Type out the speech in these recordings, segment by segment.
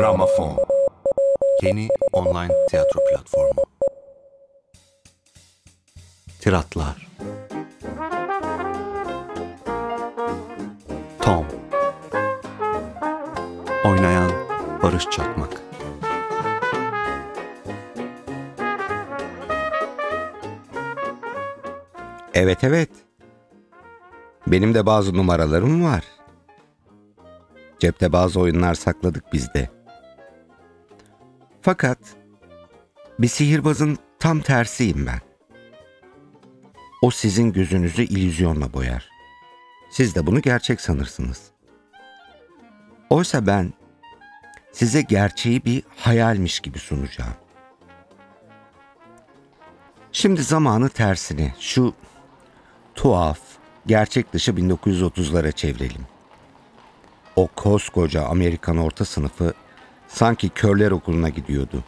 Gramofon Yeni online tiyatro platformu Tiratlar Tom Oynayan Barış Çakmak Evet evet. Benim de bazı numaralarım var. Cepte bazı oyunlar sakladık bizde. Fakat bir sihirbazın tam tersiyim ben. O sizin gözünüzü illüzyonla boyar. Siz de bunu gerçek sanırsınız. Oysa ben size gerçeği bir hayalmiş gibi sunacağım. Şimdi zamanı tersine şu tuhaf, gerçek dışı 1930'lara çevirelim. O koskoca Amerikan orta sınıfı sanki körler okuluna gidiyordu.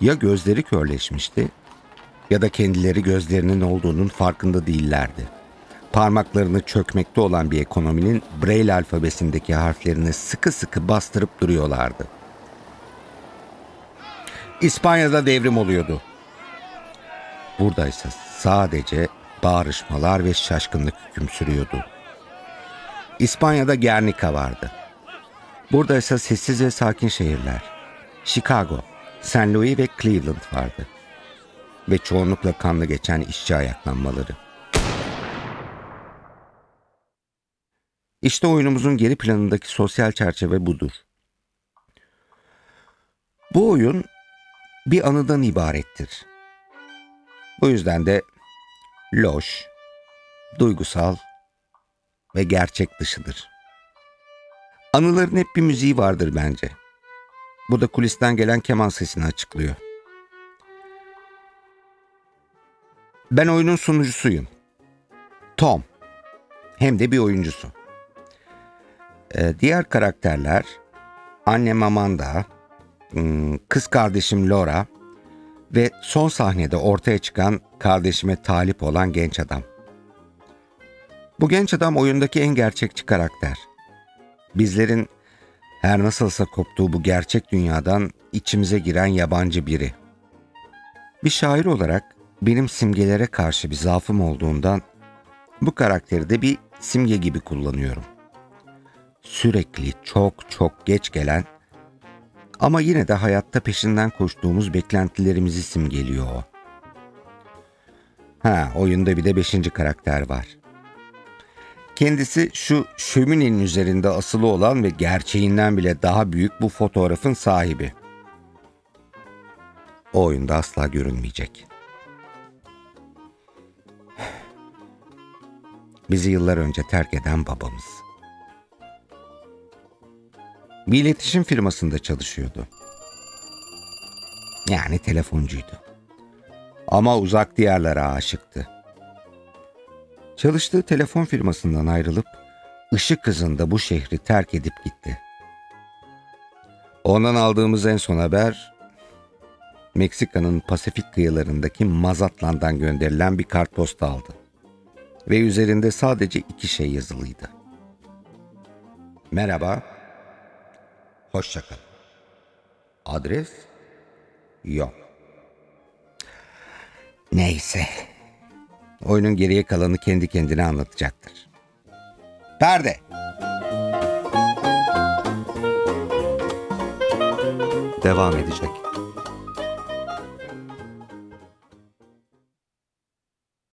Ya gözleri körleşmişti ya da kendileri gözlerinin olduğunun farkında değillerdi. Parmaklarını çökmekte olan bir ekonominin Braille alfabesindeki harflerini sıkı sıkı bastırıp duruyorlardı. İspanya'da devrim oluyordu. Buradaysa sadece bağrışmalar ve şaşkınlık hüküm sürüyordu. İspanya'da Guernica vardı. Burada ise sessiz ve sakin şehirler. Chicago, St. Louis ve Cleveland vardı. Ve çoğunlukla kanlı geçen işçi ayaklanmaları. İşte oyunumuzun geri planındaki sosyal çerçeve budur. Bu oyun bir anıdan ibarettir. Bu yüzden de loş, duygusal ve gerçek dışıdır. Anıların hep bir müziği vardır bence. Bu da kulisten gelen keman sesini açıklıyor. Ben oyunun sunucusuyum. Tom. Hem de bir oyuncusu. Ee, diğer karakterler annem Amanda, hmm, kız kardeşim Laura ve son sahnede ortaya çıkan kardeşime talip olan genç adam. Bu genç adam oyundaki en gerçekçi karakter. Bizlerin her nasılsa koptuğu bu gerçek dünyadan içimize giren yabancı biri. Bir şair olarak benim simgelere karşı bir zaafım olduğundan bu karakteri de bir simge gibi kullanıyorum. Sürekli çok çok geç gelen ama yine de hayatta peşinden koştuğumuz beklentilerimizi simgeliyor o. Ha, oyunda bir de beşinci karakter var. Kendisi şu şöminenin üzerinde asılı olan ve gerçeğinden bile daha büyük bu fotoğrafın sahibi. O oyunda asla görünmeyecek. Bizi yıllar önce terk eden babamız. Bir iletişim firmasında çalışıyordu. Yani telefoncuydu. Ama uzak diyarlara aşıktı. Çalıştığı telefon firmasından ayrılıp ışık hızında bu şehri terk edip gitti. Ondan aldığımız en son haber Meksika'nın Pasifik kıyılarındaki Mazatlan'dan gönderilen bir kartposta aldı. Ve üzerinde sadece iki şey yazılıydı. Merhaba, hoşçakal. Adres? Yok. Neyse. Oyunun geriye kalanı kendi kendine anlatacaktır. Perde. devam edecek.